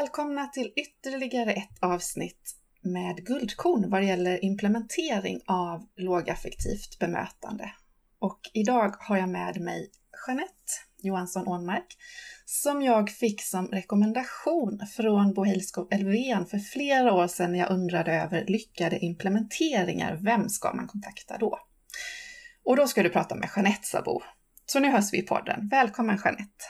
Välkomna till ytterligare ett avsnitt med guldkorn vad gäller implementering av lågaffektivt bemötande. Och idag har jag med mig Jeanette Johansson Ånmark som jag fick som rekommendation från Bo Hejlskog Elfven för flera år sedan när jag undrade över lyckade implementeringar. Vem ska man kontakta då? Och då ska du prata med Jeanette Sabo. Så nu hörs vi i podden. Välkommen Jeanette!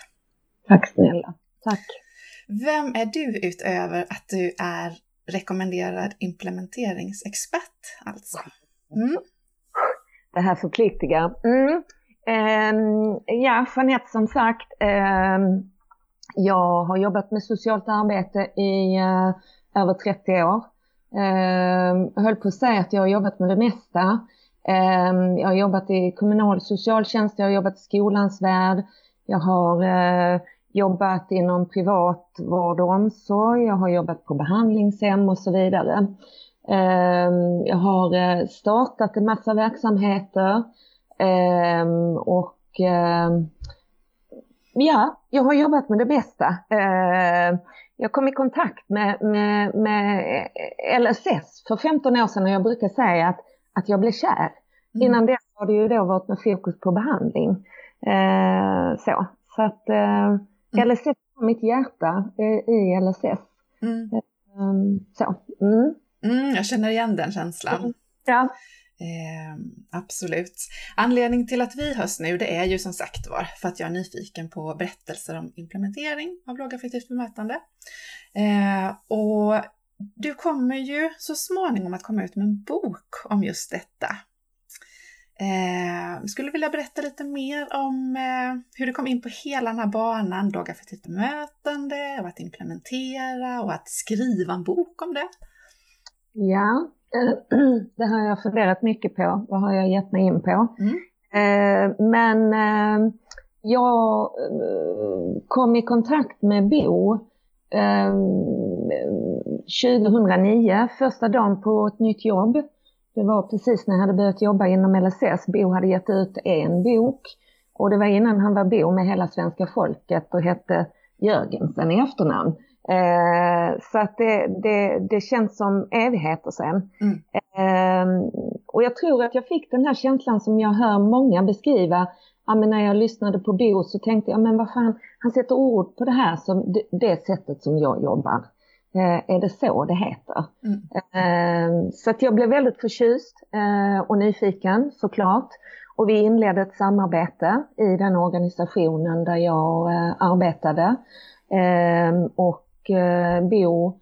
Tack snälla! Tack! Vem är du utöver att du är rekommenderad implementeringsexpert alltså? Mm. Det här förpliktigar. Mm. Um, ja, Jeanette som sagt, um, jag har jobbat med socialt arbete i uh, över 30 år. Um, jag höll på att säga att jag har jobbat med det mesta. jag har jobbat i kommunal socialtjänst, jag har jobbat i skolans värld, jag har uh, jobbat inom privat vård och omsorg, jag har jobbat på behandlingshem och så vidare. Ehm, jag har eh, startat en massa verksamheter ehm, och ehm, ja, jag har jobbat med det bästa. Jag kom i kontakt med, med, med LSS för 15 år sedan och jag brukar säga att, att jag blev kär. Mm. Innan dess har det ju då varit med fokus på behandling. Så, så att Mm. LSS har mitt hjärta i LSS. Mm. Um, så. Mm. Mm, jag känner igen den känslan. Mm. Ja. Eh, absolut. Anledningen till att vi hörs nu, det är ju som sagt var för att jag är nyfiken på berättelser om implementering av lågaffektivt bemötande. Eh, och du kommer ju så småningom att komma ut med en bok om just detta. Eh, skulle vilja berätta lite mer om eh, hur du kom in på hela den här banan, lågaffektivt bemötande och att implementera och att skriva en bok om det. Ja, det har jag funderat mycket på. Vad har jag gett mig in på? Mm. Eh, men eh, jag eh, kom i kontakt med Bo 2009, eh, första dagen på ett nytt jobb. Det var precis när jag hade börjat jobba inom LSS. Bo hade gett ut en bok och det var innan han var Bo med hela svenska folket och hette Jörgensen i efternamn. Eh, så att det, det, det känns som evigheter sen. Mm. Eh, och jag tror att jag fick den här känslan som jag hör många beskriva. Ja, men när jag lyssnade på Bo så tänkte jag, men vad fan, han sätter ord på det här som det, det sättet som jag jobbar. Eh, är det så det heter. Mm. Eh, så att jag blev väldigt förtjust eh, och nyfiken såklart. Och vi inledde ett samarbete i den organisationen där jag arbetade. Och Bo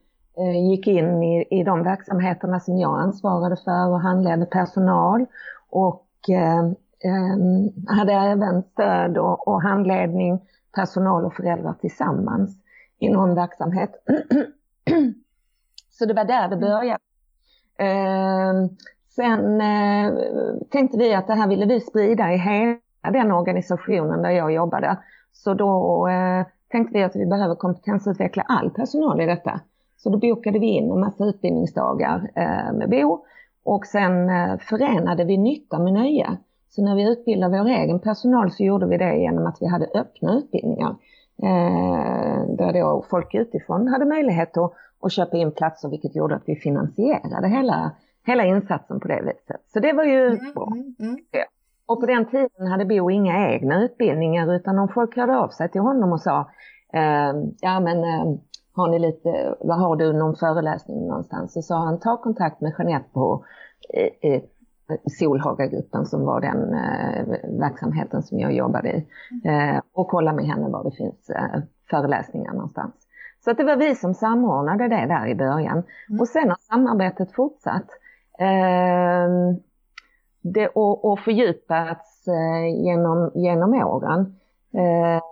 gick in i, i de verksamheterna som jag ansvarade för och handledde personal. Och hade även stöd och, och handledning personal och föräldrar tillsammans i någon verksamhet. Så det var där det mm. började. Eh, sen eh, tänkte vi att det här ville vi sprida i hela den organisationen där jag jobbade. Så då eh, tänkte vi att vi behöver kompetensutveckla all personal i detta. Så då bokade vi in en massa utbildningsdagar eh, med Bo och sen eh, förenade vi nytta med nöje. Så när vi utbildade vår egen personal så gjorde vi det genom att vi hade öppna utbildningar. Eh, där då folk utifrån hade möjlighet att, att köpa in platser vilket gjorde att vi finansierade hela, hela insatsen på det viset. Så det var ju mm, bra. Mm, mm. Och på den tiden hade Bo inga egna utbildningar utan om folk hörde av sig till honom och sa eh, ja men eh, har ni lite, vad har du någon föreläsning någonstans? Så sa han ta kontakt med Jeanette på eh Solhagagruppen som var den eh, verksamheten som jag jobbade i. Eh, och kolla med henne var det finns eh, föreläsningar någonstans. Så att det var vi som samordnade det där i början. Mm. Och sen har samarbetet fortsatt. Eh, det, och, och fördjupats eh, genom, genom åren. Eh,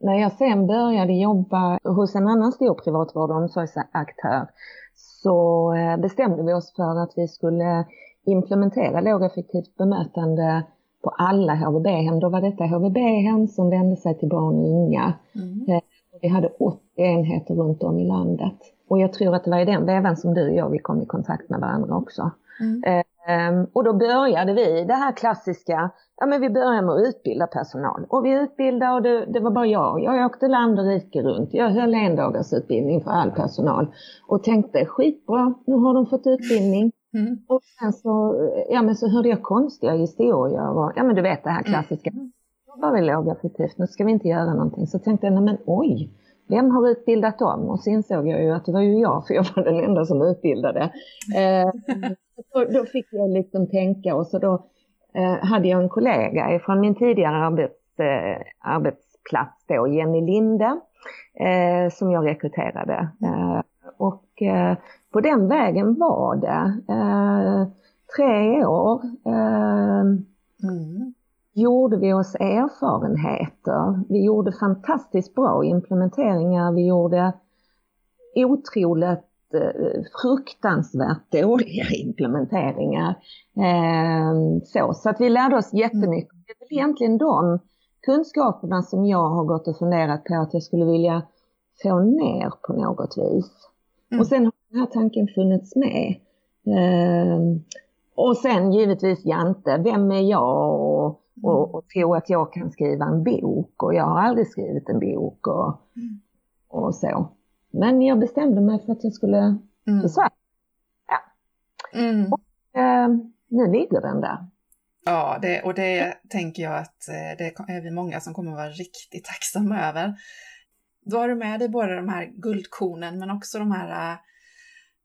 när jag sen började jobba hos en annan stor privatvård och omsorgsaktör så eh, bestämde vi oss för att vi skulle implementera lågeffektivt bemötande på alla HVB-hem. Då var detta HVB-hem som vände sig till barn och unga. Mm. Eh, vi hade 80 enheter runt om i landet. Och jag tror att det var i den vevan som du och jag vi kom i kontakt med varandra också. Mm. Um, och då började vi det här klassiska, ja men vi började med att utbilda personal. Och vi utbildade och det, det var bara jag. Jag åkte land och rike runt. Jag höll en dagars utbildning för all personal. Och tänkte skitbra, nu har de fått utbildning. Mm. Och sen så, ja men så hörde jag konstiga historier och ja men du vet det här klassiska. Mm. Jobbar vi lågaffektivt, nu ska vi inte göra någonting. Så tänkte jag, nej men oj, vem har utbildat dem? Och så insåg jag ju att det var ju jag, för jag var den enda som utbildade. Eh, då, då, fick jag liksom tänka och så då eh, hade jag en kollega från min tidigare arbets, eh, arbetsplats då, Jenny Linde, eh, som jag rekryterade. Eh, och eh, på den vägen var det tre år. Mm gjorde vi oss erfarenheter. Vi gjorde fantastiskt bra implementeringar. Vi gjorde otroligt eh, fruktansvärt dåliga implementeringar. Eh, så, så att vi lärde oss jättemycket. Det är väl egentligen de kunskaperna som jag har gått och funderat på att jag skulle vilja få ner på något vis. Mm. Och sen har den här tanken funnits med. Eh, och sen givetvis Jante, vem är jag och och, och tro att jag kan skriva en bok och jag har aldrig skrivit en bok och, och så. Men jag bestämde mig för att jag skulle mm. till Sverige. Ja. Mm. Och, eh, nu ligger den där. Ja, det, och det tänker jag att eh, det är vi många som kommer att vara riktigt tacksamma över. Då har du med dig både de här guldkornen men också de här, eh,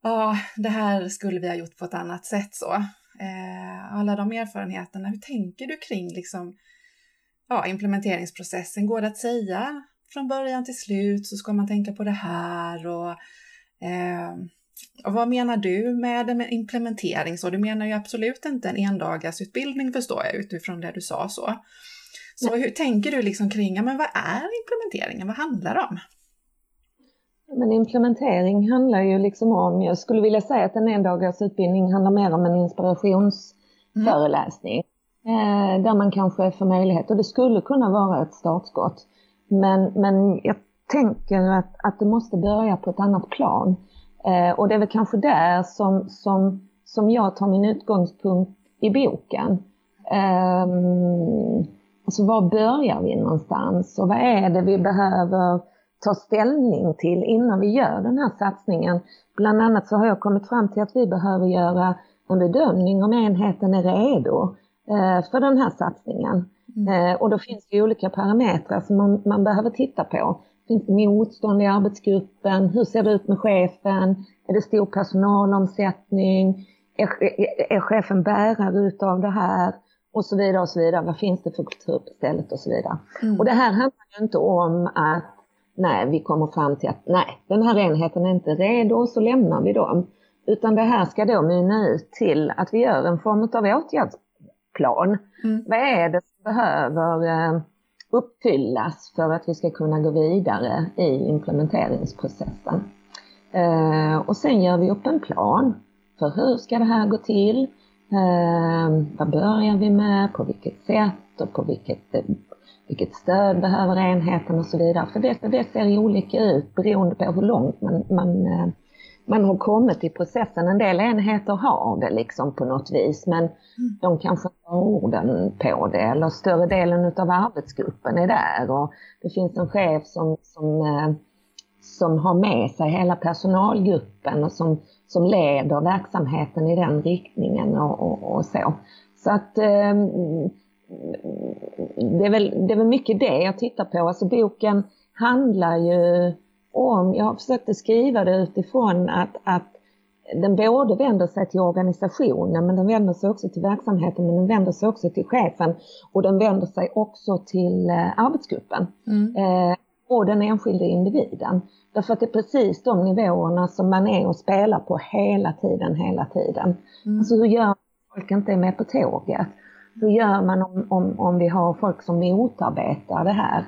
ja, det här skulle vi ha gjort på ett annat sätt så eh, alla de erfarenheterna. Hur tänker du kring liksom, ja, implementeringsprocessen? Går det att säga från början till slut så ska man tänka på det här och, eh, och vad menar du med, med implementering? Så du menar ju absolut inte en endagarsutbildning förstår jag utifrån det du sa så. Så hur tänker du liksom kring, ja, men vad är implementeringen? Vad handlar det om? Men implementering handlar ju liksom om, jag skulle vilja säga att en endagars utbildning handlar mer om en inspirationsföreläsning. Mm. Eh, där man kanske får möjlighet, och det skulle kunna vara ett startskott. Men, men jag tänker att, att det måste börja på ett annat plan. Eh, och det är väl kanske där som, som, som jag tar min utgångspunkt i boken. Eh, alltså var börjar vi någonstans och vad är det vi behöver ta ställning till innan vi gör den här satsningen. Bland annat så har jag kommit fram till att vi behöver göra en bedömning om enheten är redo eh, för den här satsningen. Mm. Eh, och då finns det olika parametrar som man, man, behöver titta på. Finns det motstånd i arbetsgruppen? Hur ser det ut med chefen? Är det stor personalomsättning? Är, är, är chefen bärare utav det här? Och så vidare och så vidare. Vad finns det för kultur på stället och så vidare. Mm. Och det här handlar ju inte om att nej, vi kommer fram till att nej, den här enheten är inte redo och så lämnar vi dem. Utan det här ska då mynna ut till att vi gör en form av åtgärdsplan. Mm. Vad är det som behöver eh, uppfyllas för att vi ska kunna gå vidare i implementeringsprocessen? Eh, och sen gör vi upp en plan för hur ska det här gå till? Eh, vad börjar vi med? På vilket sätt och på vilket vilket stöd behöver enheten och så vidare. För det, det ser olika ut beroende på hur långt man, man, eh, man har kommit i processen. En del enheter har det liksom på något vis men mm. de kanske har orden på det eller större delen av arbetsgruppen är där och det finns en chef som, som, eh, som har med sig hela personalgruppen och som, som leder verksamheten i den riktningen och, och, och så. Så att eh, det är, väl, det är väl mycket det jag tittar på. Alltså boken handlar ju om, jag har försökt skriva det utifrån att, att den både vänder sig till organisationen men den vänder sig också till verksamheten men den vänder sig också till chefen och den vänder sig också till eh, arbetsgruppen mm. eh, och den enskilde individen. Därför att det är precis de nivåerna som man är och spelar på hela tiden, hela tiden. Mm. Alltså hur gör folk inte är med på tåget? Hur gör man om, om, om vi har folk som motarbetar det här?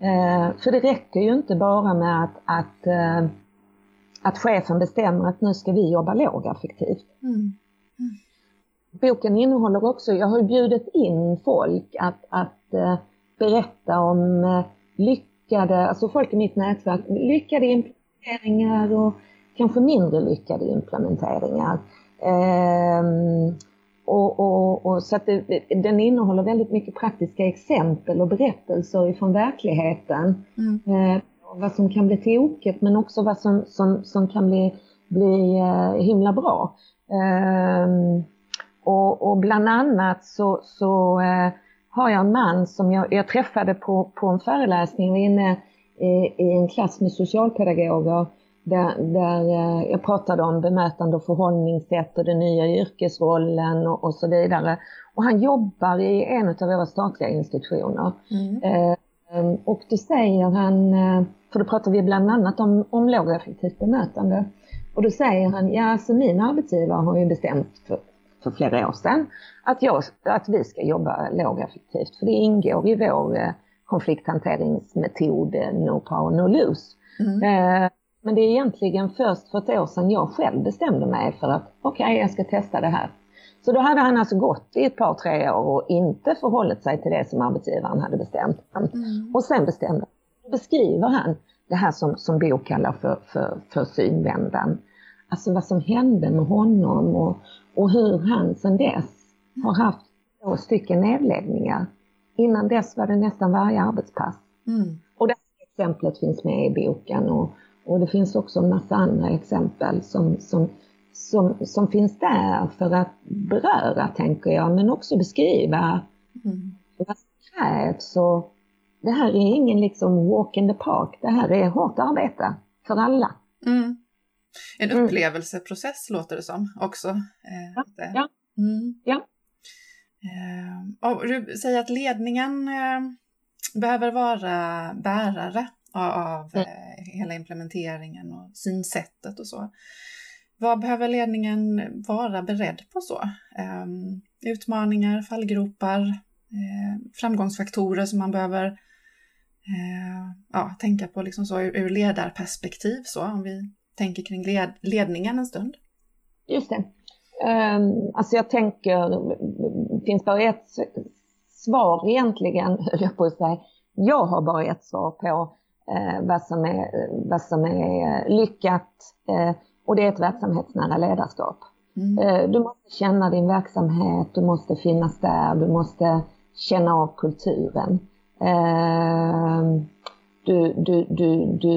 Eh, för det räcker ju inte bara med att, att, eh, att chefen bestämmer att nu ska vi jobba lågaffektivt. Mm. Mm. Boken innehåller också, jag har bjudit in folk att, att eh, berätta om eh, lyckade, alltså folk i mitt nätverk, lyckade implementeringar och kanske mindre lyckade implementeringar. Eh, och, och, och, så det, den innehåller väldigt mycket praktiska exempel och berättelser ifrån verkligheten. Mm. Eh, vad som kan bli tokigt men också vad som, som, som kan bli, bli eh, himla bra. Eh, och, och, bland annat så, så eh, har jag en man som jag, jag träffade på, på en föreläsning, var inne i, i en klass med socialpedagoger där, där eh, jag pratade om bemötande och förhållningssätt och den nya yrkesrollen och, och så vidare. Och han jobbar i en av våra statliga institutioner. Mm. Eh, och då säger han, eh, för då pratar vi bland annat om, om lågeffektivt bemötande. Och då säger han, ja alltså min arbetsgivare har ju bestämt för, för flera år sedan att, jag, att vi ska jobba lågeffektivt. För det ingår i vår eh, konflikthanteringsmetod no power no lose. Mm. Eh, men det är egentligen först för ett år sedan jag själv bestämde mig för att okej, okay, jag ska testa det här. Så då hade han alltså gått i ett par, tre år och inte förhållit sig till det som arbetsgivaren hade bestämt. Mm. Och sen bestämde beskriver han det här som, som Bo kallar för, för, för synvändan. Alltså vad som hände med honom och, och hur han sedan dess har haft två stycken nedläggningar. Innan dess var det nästan varje arbetspass. Mm. Och det här exemplet finns med i boken och, och det finns också en massa andra exempel som, som, som, som finns där för att beröra, tänker jag, men också beskriva mm. vad som krävs. Och det här är ingen liksom walk in the park, det här är hårt arbete för alla. Mm. En mm. upplevelseprocess mm. låter det som också. Eh, ja. Ja. Mm. ja. Eh, och du säger att ledningen eh, behöver vara bärare av mm. eh, hela implementeringen och synsättet och så. Vad behöver ledningen vara beredd på så? Um, utmaningar, fallgropar, eh, framgångsfaktorer som man behöver eh, ja, tänka på liksom så ur, ur ledarperspektiv, så, om vi tänker kring led, ledningen en stund. Just det. Um, alltså jag tänker, det finns bara ett svar egentligen, höll jag på att säga. Jag har bara ett svar på eh, vad, som är, vad som är lyckat eh, och det är ett verksamhetsnära ledarskap. Mm. Eh, du måste känna din verksamhet, du måste finnas där, du måste känna av kulturen. Eh, du, du, du, du,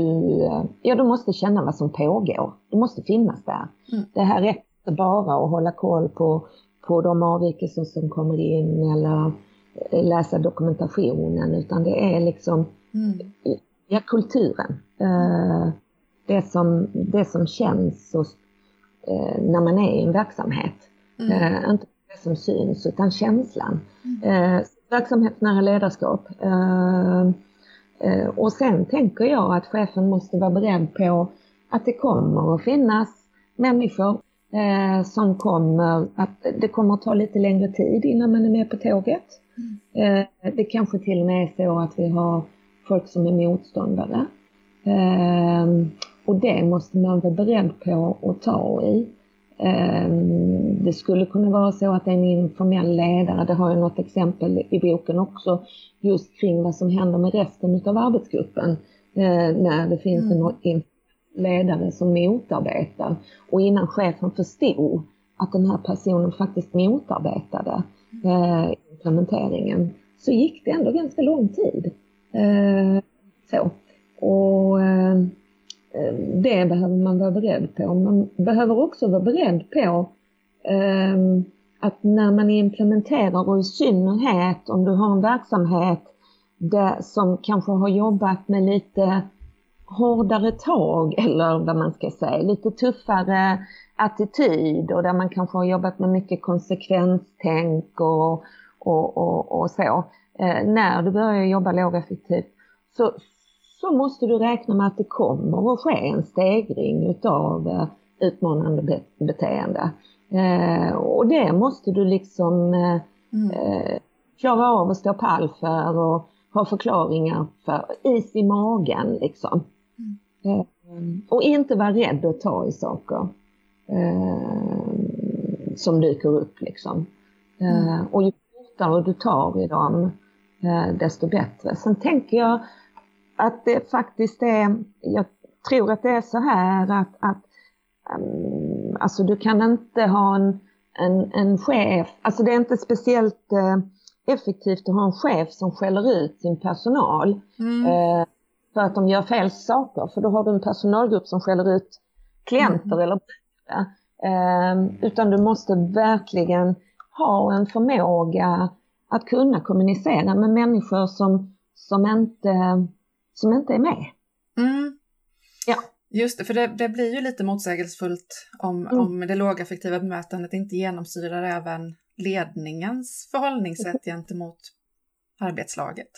ja, du måste känna vad som pågår. Du måste finnas där. Mm. Det här räcker inte bara att hålla koll på, på de avvikelser som kommer in eller läsa dokumentationen utan det är liksom mm. Ja, kulturen. Mm det som, det som känns och, eh, när man är i en verksamhet. Mm. Eh, inte det som syns utan känslan. Mm. Eh, verksamhetsnära ledarskap. Eh, eh, och sen tänker jag att chefen måste vara beredd på att det kommer att finnas människor eh, som kommer att det kommer att ta lite längre tid innan man är med på tåget. Mm. det kanske till och med är så att vi har folk som är motståndare. Och det måste man vara beredd på att ta i. Ehm, det skulle kunna vara så att en informell ledare, det har jag något exempel i boken också, just kring vad som händer med resten av arbetsgruppen eh, när det finns mm. en ledare som motarbetar. Och innan chefen förstod att den här personen faktiskt motarbetade eh, implementeringen så gick det ändå ganska lång tid. Eh, så. Och Eh, det behöver man vara beredd på. Man behöver också vara beredd på eh, att när man implementerar och i synnerhet om du har en verksamhet där, som kanske har jobbat med lite hårdare tag eller vad man ska säga, lite tuffare attityd och där man kanske har jobbat med mycket konsekvenstänk och, och, och, och så. Eh, när du börjar jobba lågeffektivt så, så måste du räkna med att det kommer att ske en stegring utav eh, utmanande be beteende. Eh, och det måste du liksom eh, mm. eh, klara av att stå pall för och ha förklaringar för, is i magen liksom. Mm. Eh, och inte vara rädd att ta i saker som dyker upp liksom. Mm. Och ju fortare du tar i dem, desto bättre. Sen tänker jag att det faktiskt är, jag tror att det är så här att, att um, alltså du kan inte ha en en, en chef, alltså det är inte speciellt eh, effektivt att ha en chef som skäller ut sin personal mm. eh, för att de gör fel saker. För då har du en personalgrupp som skäller ut klienter mm. eller eh, Utan du måste verkligen ha en förmåga att kunna kommunicera med människor som, som, inte, som inte är med. Mm. Ja. Just det, för det, det, blir ju lite motsägelsefullt om, mm. om det lågaffektiva bemötandet inte genomsyrar även ledningens förhållningssätt gentemot arbetslaget.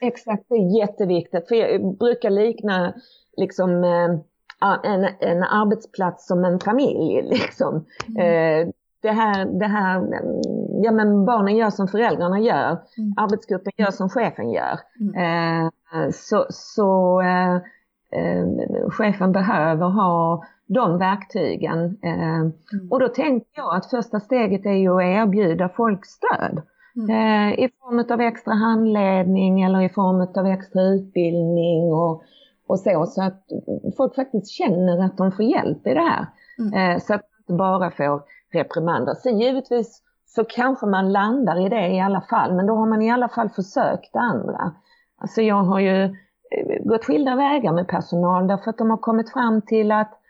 Exakt, det är jätteviktigt. För jag brukar likna liksom, eh, en, en arbetsplats som en familj. Liksom. Mm. Eh, det här, det här, ja men barnen gör som föräldrarna gör, mm. arbetsgruppen gör som chefen gör. Mm. Eh, så så eh, chefen behöver ha de verktygen. Eh, mm. Och då tänker jag att första steget är ju att erbjuda folk stöd. Mm. Eh, I form av extra handledning eller i form av extra utbildning och, och så. Så att folk faktiskt känner att de får hjälp i det här. Mm. Eh, så att de inte bara får reprimander. Sen givetvis så kanske man landar i det i alla fall, men då har man i alla fall försökt det andra. Alltså jag har ju gått skilda vägar med personal därför att de har kommit fram till att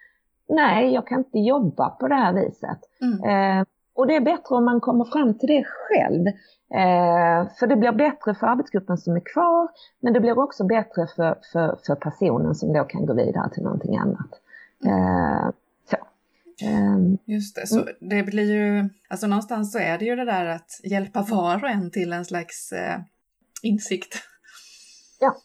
nej, jag kan inte jobba på det här viset. Mm. Eh, och det är bättre om man kommer fram till det själv. Eh, för det blir bättre för arbetsgruppen som är kvar, men det blir också bättre för, för, för personen som då kan gå vidare till någonting annat. Eh, så. Ehm, Just det, så mm. det blir ju, alltså någonstans så är det ju det där att hjälpa var och en till en slags eh, insikt. Ja,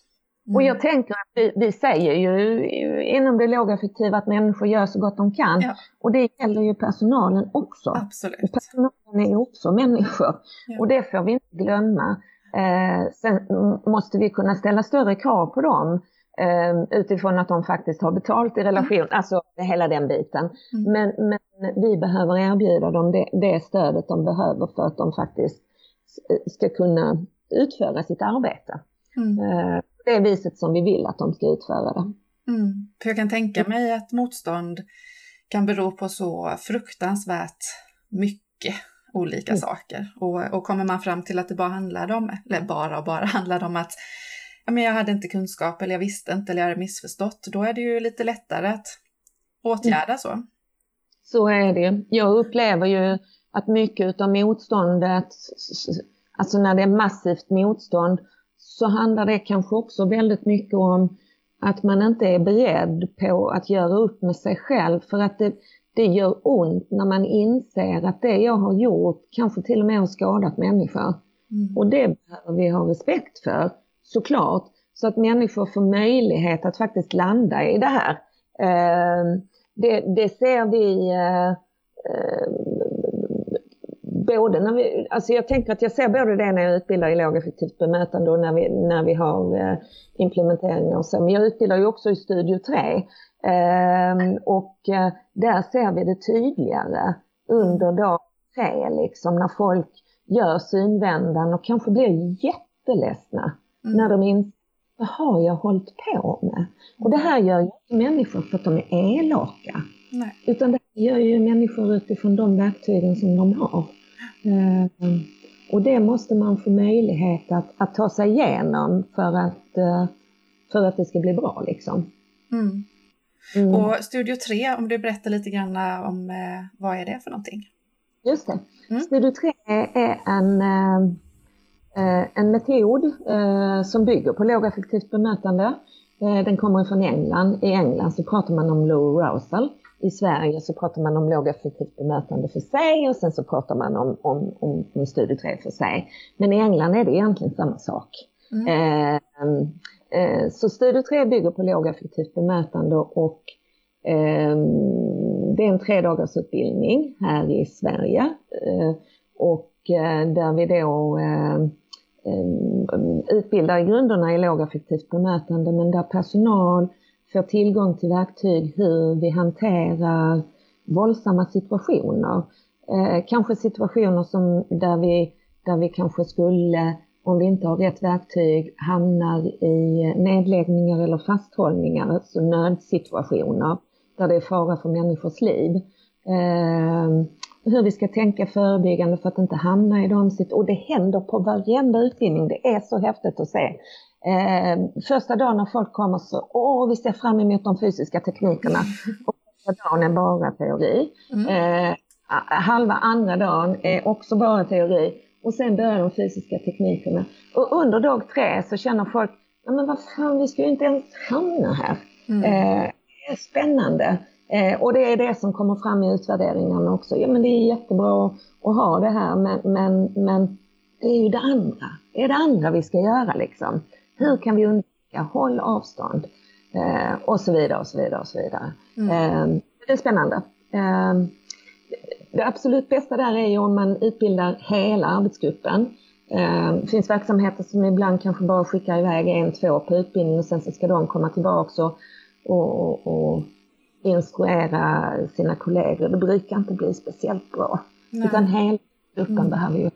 Mm. Och jag tänker att vi, vi, säger ju inom det lågaffektiva att människor gör så gott de kan. Ja. Och det gäller ju personalen också. Absolut. personalen är ju också människor. Ja. Och det får vi inte glömma. Eh, sen måste vi kunna ställa större krav på dem utifrån att de faktiskt har betalt i relation, mm. alltså hela den biten. Mm. Men, men vi behöver erbjuda dem det, det stödet de behöver för att de faktiskt ska kunna utföra sitt arbete. Mm. Eh, det viset som vi vill att de ska utföra det. Mm. För jag kan tänka mig att motstånd kan bero på så fruktansvärt mycket olika mm. saker. Och, och kommer man fram till att det bara handlade om, eller bara och bara handlade om att ja, men jag hade inte kunskap eller jag visste inte eller jag hade missförstått, då är det ju lite lättare att åtgärda mm. så. Så är det. Jag upplever ju att mycket av motståndet, alltså när det är massivt motstånd, så handlar det kanske också väldigt mycket om att man inte är beredd på att göra upp med sig själv för att det, det gör ont när man inser att det jag har gjort kanske till och med har skadat människor. Mm. Och det behöver vi ha respekt för, såklart, så att människor får möjlighet att faktiskt landa i det här. Ehm, det, det, ser vi eh, eh, både när vi, alltså jag tänker att jag ser både det när jag utbildar i lågeffektivt bemötande och när vi, när vi har eh, implementeringar och så. Men jag utbildar ju också i Studio 3. Eh, och eh, där ser vi det tydligare under dag 3 liksom när folk gör synvändan och kanske blir jätteledsna mm. när de inser vad har jag hållit på med? Och det här gör ju inte människor för att de är elaka. Nej. Utan det gör ju människor utifrån de verktygen som de har. Eh, och det måste man få möjlighet att, att ta sig igenom för att, eh, för att det ska bli bra. Liksom. Mm. Mm. Och Studio 3, om du berättar lite grann om eh, vad är det för någonting? Just det. Mm. Studio 3 är en, en metod som bygger på lågaffektivt bemötande. Den kommer från England. I England så pratar man om low arousal i Sverige så pratar man om lågaffektivt bemötande för sig och sen så pratar man om, om, om, om studie 3 för sig. Men i England är det egentligen samma sak. Mm. Eh, eh, så studie 3 bygger på lågaffektivt bemötande och eh, det är en tre dagars utbildning här i Sverige. Eh, och eh, där vi då eh, Eh, utbildar i grunderna i lågaffektivt bemötande men där personal får tillgång till verktyg hur vi hanterar våldsamma situationer. Eh, kanske situationer som där vi, där vi kanske skulle, om vi inte har rätt verktyg, hamnar i nedläggningar eller fasthållningar, alltså nödsituationer där det är fara för människors liv. Eh, hur vi ska tänka förebyggande för att inte hamna i dem. Och det händer på varenda utbildning. Det är så häftigt att se. Eh, första dagen när folk kommer så, åh, vi ser fram emot de fysiska teknikerna. Och första dagen är bara teori. Mm. Eh, halva andra dagen är också bara teori. Och sen börjar de fysiska teknikerna. Och under dag tre så känner folk, men vad fan, vi ska ju inte ens hamna här. Mm. Eh, det är spännande. Eh, och det är det som kommer fram i utvärderingarna också. Ja men det är jättebra att ha det här men, men, men det är ju det andra. Det är det andra vi ska göra liksom. Hur kan vi undvika? Håll avstånd. Eh, och så vidare och så vidare och så vidare. Mm. Eh, det är spännande. Eh, det absolut bästa där är ju om man utbildar hela arbetsgruppen. Eh, det finns verksamheter som ibland kanske bara skickar iväg en, två på utbildning och sen så ska de komma tillbaka och, och, och instruera sina kollegor. Det brukar inte bli speciellt bra. Nej. Utan hela gruppen mm. behöver ju...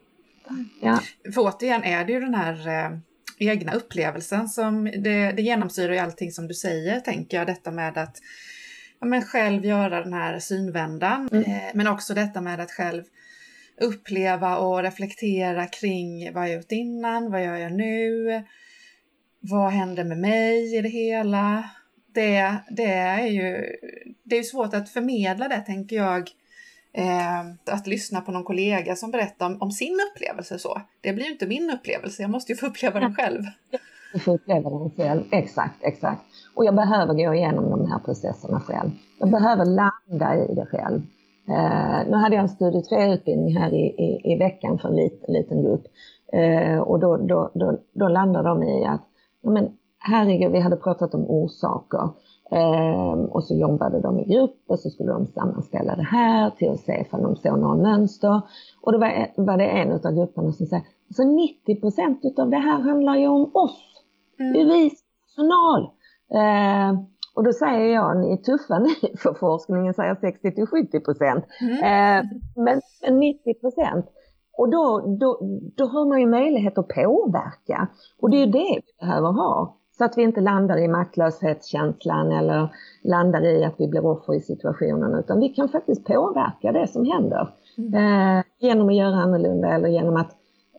Ja. För återigen är det ju den här eh, egna upplevelsen som det, det genomsyrar ju allting som du säger, tänker jag, detta med att ja, men själv göra den här synvändan, mm. eh, men också detta med att själv uppleva och reflektera kring vad jag gjort innan, vad gör jag nu, vad händer med mig i det hela? Det, det är ju det är svårt att förmedla det, tänker jag, eh, att lyssna på någon kollega som berättar om, om, sin upplevelse så. Det blir ju inte min upplevelse, jag måste ju få uppleva den själv. Du får uppleva den själv, exakt, exakt. Och jag behöver gå igenom de här processerna själv. Jag behöver landa i det själv. Eh, nu hade jag en studie 3-utbildning här i, i, i, veckan för en liten, liten grupp. Eh, och då, då, då, då landade de i att, ja, men herregud, vi hade pratat om orsaker. Eh, och så jobbade de i grupp och så skulle de sammanställa det här till att se om de såg några mönster. Och då var, var det en av grupperna som sa, så 90 procent av det här handlar ju om oss. Mm. Det är vi personal. Eh, och då säger jag, ni är tuffa ni, för forskningen säger 60 till 70 procent. Mm. Eh, men 90 procent. Och då, då, då har man ju möjlighet att påverka. Och det är ju det vi behöver ha. Så att vi inte landar i maktlöshetskänslan eller landar i att vi blir offer i situationen utan vi kan faktiskt påverka det som händer. Mm. Eh, genom att göra annorlunda eller genom att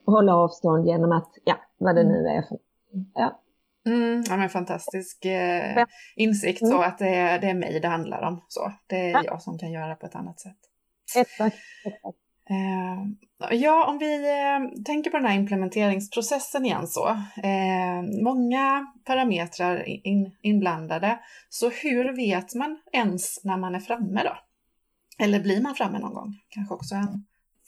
hålla avstånd, genom att, ja, vad det nu är för ja. Mm, ja, men fantastisk eh, insikt så mm. att det är, det är mig det handlar om. Så. Det är ja. jag som kan göra det på ett annat sätt. Exakt. exakt. Eh, ja, om vi eh, tänker på den här implementeringsprocessen igen så. Eh, många parametrar in, inblandade. Så hur vet man ens när man är framme då? Eller blir man framme någon gång? Kanske också en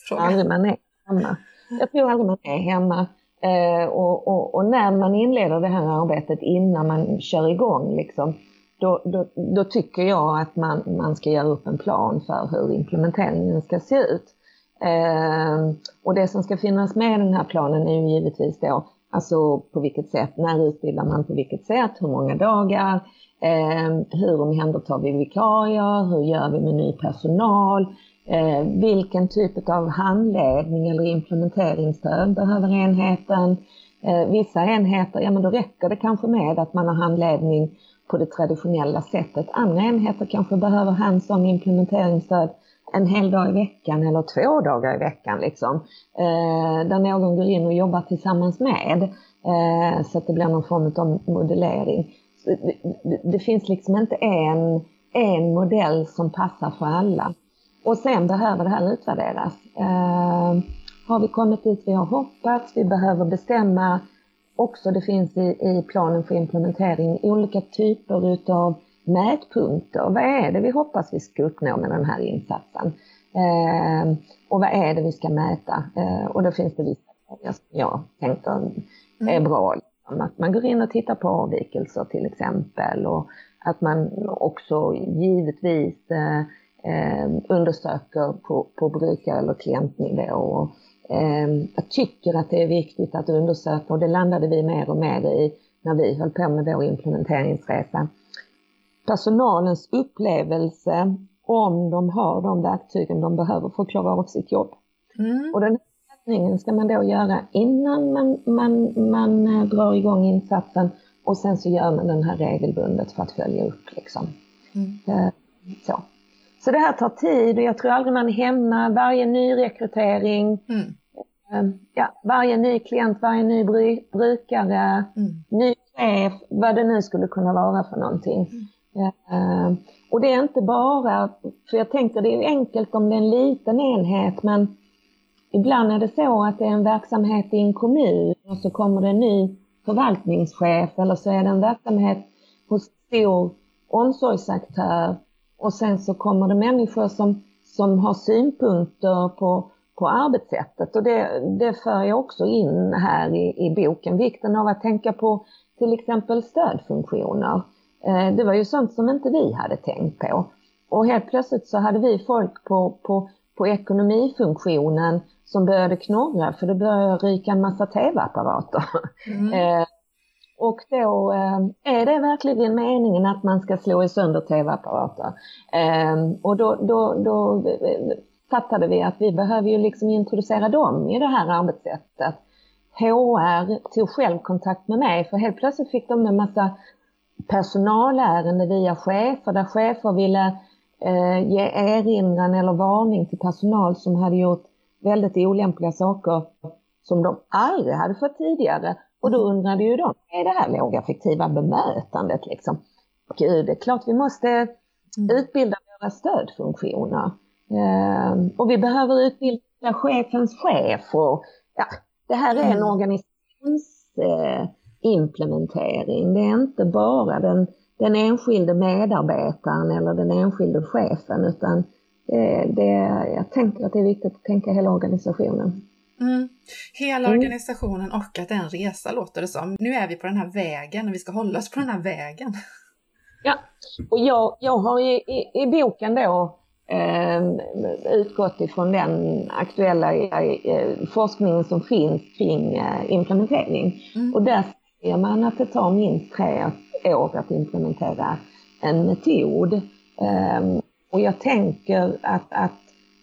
fråga. Aldrig man är hemma. Jag tror aldrig man är hemma. Eh, och, och, och, när man inleder det här arbetet innan man kör igång, liksom, då, då, då, tycker jag att man, man ska göra upp en plan för hur implementeringen ska se ut. Ehm, och det som ska finnas med i den här planen är ju givetvis då, alltså på vilket sätt, när utbildar man på vilket sätt, hur många dagar, eh, hur omhändertar vi vikarier, hur gör vi med ny personal, Eh, vilken typ av handledning eller implementeringsstöd behöver enheten? Eh, vissa enheter, ja men då räcker det kanske med att man har handledning på det traditionella sättet. Andra enheter kanske behöver hands-on implementeringsstöd en hel dag i veckan eller två dagar i veckan liksom. Eh, där någon går in och jobbar tillsammans med eh, så att det blir någon form av modellering. Det, det, finns liksom inte en, en modell som passar för alla. Och sen behöver det här utvärderas. Eh, har vi kommit dit vi har hoppats? Vi behöver bestämma också, det finns i, i planen för implementering, olika typer utav mätpunkter. Vad är det vi hoppas vi ska uppnå med den här insatsen? Eh, och vad är det vi ska mäta? Eh, och då finns det vissa saker som jag tänker är mm. bra. Liksom. Att man går in och tittar på avvikelser till exempel och att man också givetvis eh, eh, undersöker på, på brukar eller klientnivå. Och, eh, jag tycker att det är viktigt att undersöka och det landade vi mer och mer i när vi höll på med vår implementeringsresa. Personalens upplevelse om de har de verktygen de behöver för att klara av sitt jobb. Mm. Och den mätningen ska man då göra innan man, man, man eh, drar igång insatsen och sen så gör man den här regelbundet för att följa upp. Liksom. Mm. Eh, så. Så det här tar tid och jag tror aldrig man är hemma. Varje nyrekrytering, mm. Ehm, ja, varje ny klient, varje ny brukare, mm. ny chef, vad det nu skulle kunna vara för någonting. Uh, och det är inte bara, för jag tänker det är enkelt om det är en liten enhet men ibland är det så att det är en verksamhet i en kommun och så kommer det en ny förvaltningschef eller så är det en verksamhet hos stor omsorgsaktör och sen så kommer det människor som, som har synpunkter på, på arbetssättet och det, det för jag också in här i, i boken, vikten av att tänka på till exempel stödfunktioner. Eh, det var ju sånt som inte vi hade tänkt på. Och helt plötsligt så hade vi folk på, på, på ekonomifunktionen som började knorra för det började ryka en massa tv-apparater. Mm. Eh, och då eh, är det verkligen meningen att man ska slå i sönder tv-apparater. Och då, då, då fattade vi att vi behöver ju liksom introducera dem i det här arbetssättet. HR tog själv kontakt med mig för helt plötsligt fick de en massa personalärende via chefer där chefer ville eh, ge erinran eller varning till personal som hade gjort väldigt olämpliga saker som de aldrig hade fått tidigare. Och då undrade ju de, är det här lågaffektiva bemötandet liksom? Gud, det är klart vi måste mm. utbilda våra stödfunktioner. Eh, och vi behöver utbilda chefens chef och ja, det här är en mm. organisationsimplementering. Eh, det är inte bara den, den enskilde medarbetaren eller den enskilde chefen utan det, det, jag tänker att det är viktigt att tänka hela organisationen. Mm. Hela mm. organisationen och att det är en resa låter det som. Nu är vi på den här vägen och vi ska hålla oss på den här vägen. Ja, och jag, jag har i, i, i boken då eh, utgått ifrån den aktuella eh, forskningen som finns kring eh, implementering. Mm. Och där säger man att det tar minst tre år att implementera en metod. Eh, och jag tänker att, att,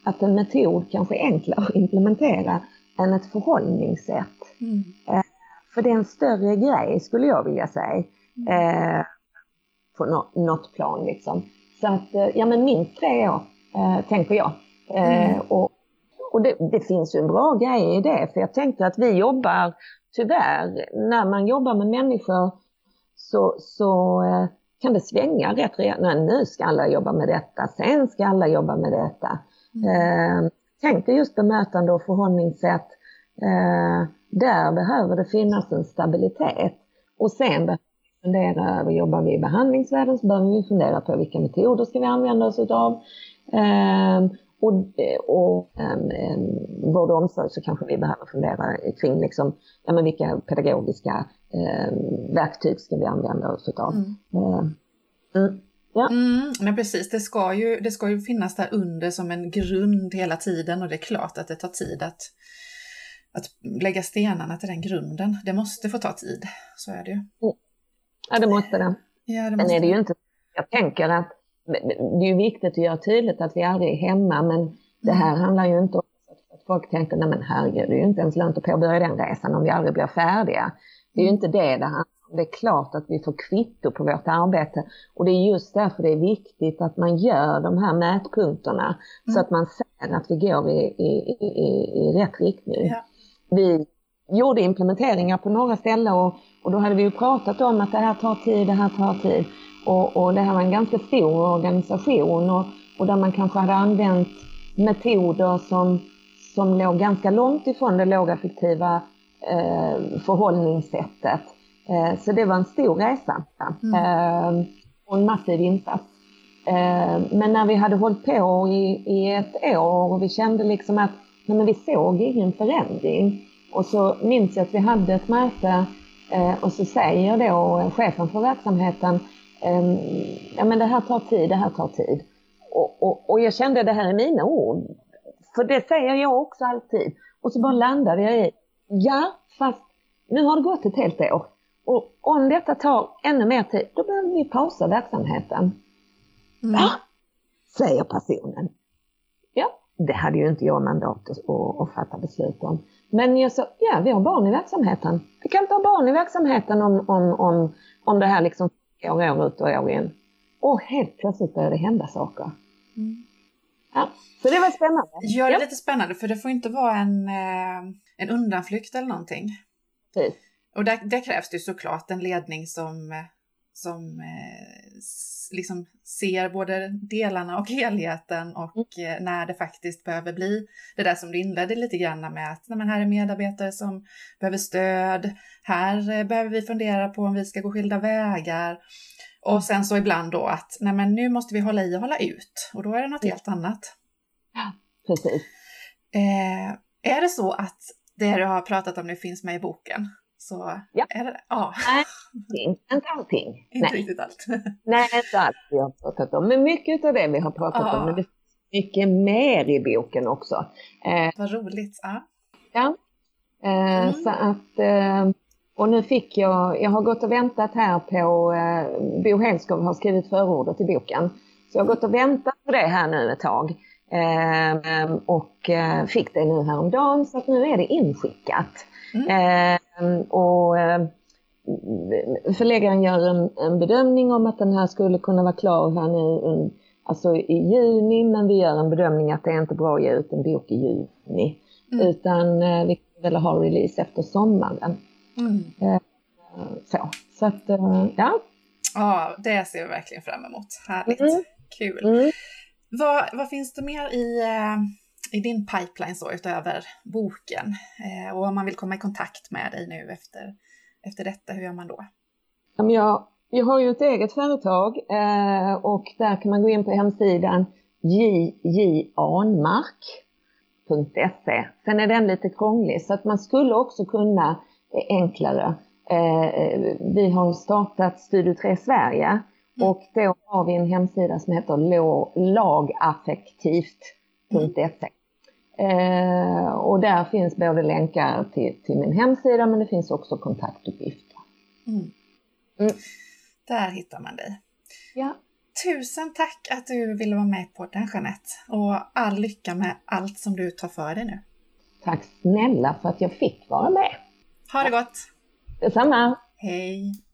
att en metod kanske är enklare att implementera än ett förhållningssätt. Mm. Eh, för det är en större grej skulle jag vilja säga. Mm. Eh, på något plan liksom. Så att, eh, ja men minst tre år eh, tänker jag. Mm. Och, och det, det, finns ju en bra grej i det, för jag tänker att vi jobbar, tyvärr, när man jobbar med människor så, så eh, kan det svänga rätt rejält. Nu ska alla jobba med detta, sen ska alla jobba med detta. Mm. Eh, tänk just bemötande och förhållningssätt. Eh, där behöver det finnas en stabilitet. Och sen behöver vi fundera över, jobbar vi i behandlingsvärlden så behöver vi fundera på vilka metoder ska vi använda oss utav. Um, och, och um, vård och omsorg så kanske vi behöver fundera kring liksom, ja, men vilka pedagogiska um, verktyg ska vi använda oss utav. Mm. Mm, ja. Mm, men precis, det ska, ju, det ska ju finnas där under som en grund hela tiden och det är klart att det tar tid att, att lägga stenarna till den grunden. Det måste få ta tid, så är det ju. Ja, det måste det. Ja, det måste. Sen är det ju inte, jag tänker att det är ju viktigt att göra tydligt att vi aldrig är hemma men det här mm. handlar ju inte om att folk tänker, nej men herregud, det är ju inte ens lönt att påbörja den resan om vi aldrig blir färdiga. Det är ju mm. inte det det handlar om. Det är klart att vi får kvitto på vårt arbete och det är just därför det är viktigt att man gör de här mätpunkterna mm. så att man ser att vi går i, i, i, i rätt riktning. Ja. Vi gjorde implementeringar på några ställen och, och då hade vi ju pratat om att det här tar tid, det här tar tid. Och, och det här var en ganska stor organisation och, och där man kanske hade använt metoder som, som låg ganska långt ifrån det lågaffektiva eh, förhållningssättet. Eh, så det var en stor resa mm. eh, och en massiv insats. Eh, men när vi hade hållit på i, i ett år och vi kände liksom att nej men vi såg ingen förändring. Och så minns jag att vi hade ett möte eh, och så säger då chefen för verksamheten um, ja men det här tar tid, det här tar tid. Och, och, och jag kände det här är mina ord. För det säger jag också alltid. Och så bara landade jag i, ja fast nu har det gått ett helt år. Och om detta tar ännu mer tid, då behöver vi pausa verksamheten. Mm. Ja, säger personen. Ja, det hade ju inte jag mandat att, att fatta beslut om. Men jag sa, ja vi har barn i verksamheten. Vi kan inte ha barn i verksamheten om, om, om, om det här liksom år, år ut och år in. Och helt plötsligt började det hända saker. Mm. Ja, så det var spännande. Gör det ja. lite spännande, för det får inte vara en, eh, en undanflykt eller någonting. Precis. Och där, där krävs det såklart en ledning som, som liksom ser både delarna och helheten och mm. när det faktiskt behöver bli det där som du inledde lite grann med att nej, men här är medarbetare som behöver stöd, här behöver vi fundera på om vi ska gå skilda vägar. Och sen så ibland då att nej men nu måste vi hålla i och hålla ut och då är det något helt annat. Ja, precis. Eh, är det så att det du har pratat om nu finns med i boken? Så ja. är det ja. Nej, inte allting. Inte Nej. riktigt allt. Nej, inte allt vi har pratat om. Men mycket av det vi har pratat ja. om. Men det finns mycket mer i boken också. Eh, Vad roligt. Ja. ja. Eh, mm. Så att, eh, och nu fick jag, jag har gått och väntat här på, eh, Bo Henskov har skrivit förordet i boken. Så jag har gått och väntat på det här nu ett tag. Eh, och eh, fick det nu häromdagen så att nu är det inskickat. Mm. Eh, och eh, förläggaren gör en, en, bedömning om att den här skulle kunna vara klar här nu alltså i juni men vi gör en bedömning att det är inte bra att ge ut en bok i juni. Mm. Utan eh, vi vill ha release efter sommaren. Mm. Eh, så, så att eh, ja. Ja, det ser vi verkligen fram emot. Härligt. Mm. Kul. Mm. Vad, vad finns det mer i eh, i din pipeline så utöver boken? Eh, och om man vill komma i kontakt med dig nu efter, efter detta, hur gör man då? Jag, jag har ju ett eget företag eh, och där kan man gå in på hemsidan jjanmark.se. Sen är den lite krånglig så att man skulle också kunna eh, enklare. Vi har startat Studio 3 Sverige mm. och då har vi en hemsida som heter lagaffektivt.se. Eh, och där finns både länkar till, till, min hemsida men det finns också kontaktuppgifter. Mm. Mm. Där hittar man dig. Ja. Tusen tack att du ville vara med på den Jeanette och all lycka med allt som du tar för dig nu. Tack snälla för att jag fick vara med. Ha det gott! Detsamma! Hej!